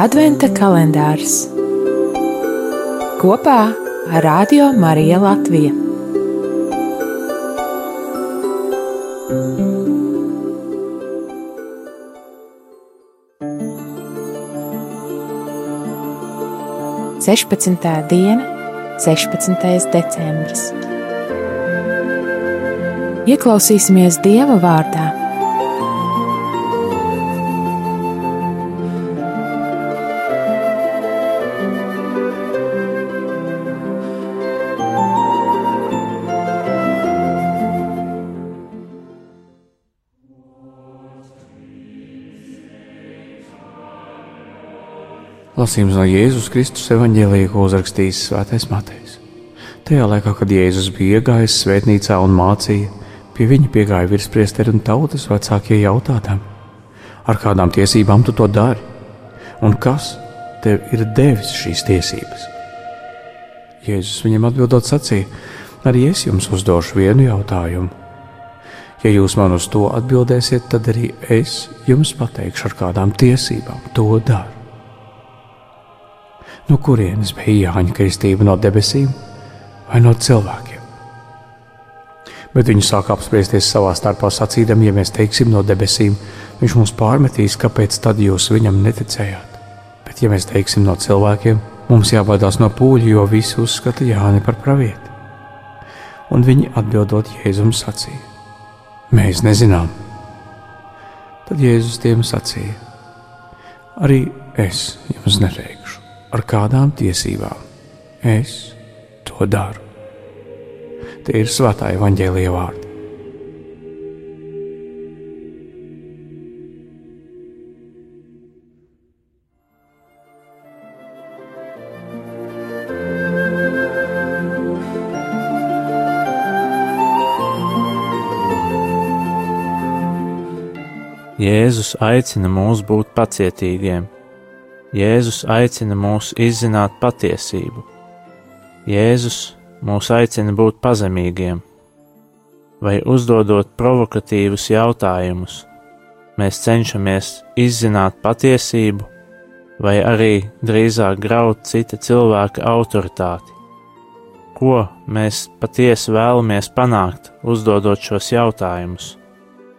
Adventa kalendārs kopā ar Radio Mariju Latviju. Sešpadsmitā diena, 16. decembris. Ieklausīsimies Dieva vārdā Lasījums no Jēzus Kristus evanģēlīja, ko uzrakstījis Svētais Matejs. Tajā laikā, kad Jēzus bija iegājis svētnīcā un mācīja, pie viņa piegāja virspriesteri un tautas vecākie jautājumi: Ar kādām tiesībām tu to dari? Un kas tev ir devis šīs tiesības? Jēzus viņam atbildot sacīja: Arī es jums uzdošu vienu jautājumu. Ja jūs man uz to atbildēsiet, tad arī es jums pateikšu, ar kādām tiesībām to daru no kurienes bija Jāņa kristība no debesīm vai no cilvēkiem. Bet viņi sāk apspriesties savā starpā, sacīdami, ja mēs teiksim no debesīm, viņš mums pārmetīs, kāpēc tad jūs viņam neticējāt. Bet, ja mēs teiksim no cilvēkiem, mums jābaidās no pūļa, jo visi uzskata Jāni par pravieti. Un viņi atbildot Jēzum sacīja: Mēs nezinām. Tad Jēzus tiem sacīja: Arī es jums neteikšu ar kādām tiesībām es to daru. Tie ir svētā evaņģēlīja vārdi. Jēzus aicina mūs būt pacietīgiem Jēzus aicina mūs izzināt patiesību. Jēzus mūs aicina būt pazemīgiem, vai uzdodot provokatīvus jautājumus, mēs cenšamies izzināt patiesību, vai arī drīzāk graut cita cilvēka autoritāti. Ko mēs patiesi vēlamies panākt, uzdodot šos jautājumus,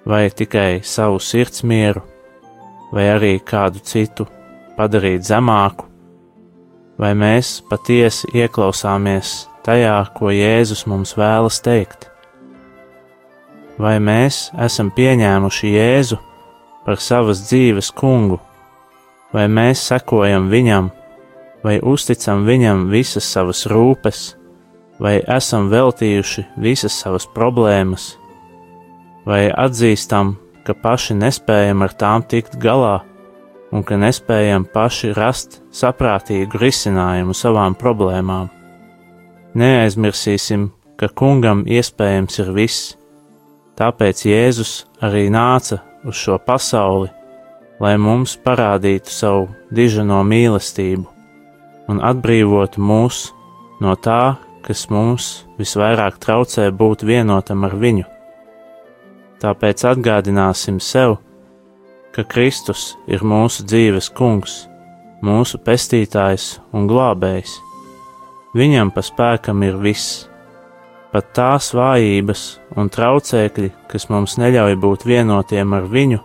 vai tikai savu sirds mieru, vai arī kādu citu padarīt zemāku, vai mēs patiesi ieklausāmies tajā, ko Jēzus mums vēlas teikt? Vai mēs esam pieņēmuši Jēzu par savas dzīves kungu, vai mēs sekojam viņam, vai uzticam viņam visas savas rūpes, vai esam veltījuši visas savas problēmas, vai atzīstam, ka paši nespējam ar tām tikt galā? Un ka nespējam paši rast saprātīgu risinājumu savām problēmām. Neaizmirsīsim, ka kungam iespējams ir viss, tāpēc Jēzus arī nāca uz šo pasauli, lai mums parādītu savu dižano mīlestību un atbrīvotu mūs no tā, kas mums visvairāk traucē būt vienotam ar viņu. Tāpēc atgādināsim sev, ka Kristus ir mūsu dzīves kungs, mūsu pestītājs un glābējs. Viņam pa spēkam ir viss, pat tās vājības un traucēkļi, kas mums neļauj būt vienotiem ar viņu,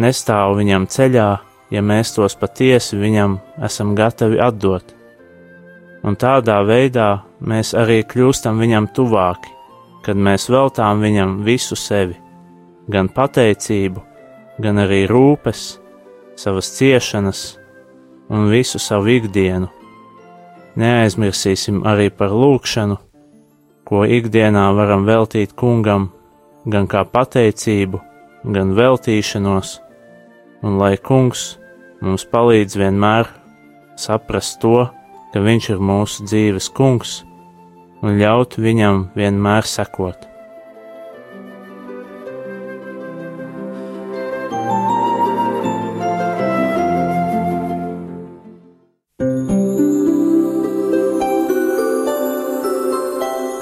nestāv viņam ceļā, ja mēs tos patiesi viņam esam gatavi atdot. Un tādā veidā mēs arī kļūstam viņam tuvāki, kad mēs veltām viņam visu sevi, gan pateicību, gan arī rūpes, savas ciešanas un visu savu ikdienu. Neaizmirsīsim arī par lūgšanu, ko ikdienā varam veltīt kungam, gan kā pateicību, gan veltīšanos, un lai kungs mums palīdz vienmēr saprast to, ka viņš ir mūsu dzīves kungs, un ļaut viņam vienmēr sekot.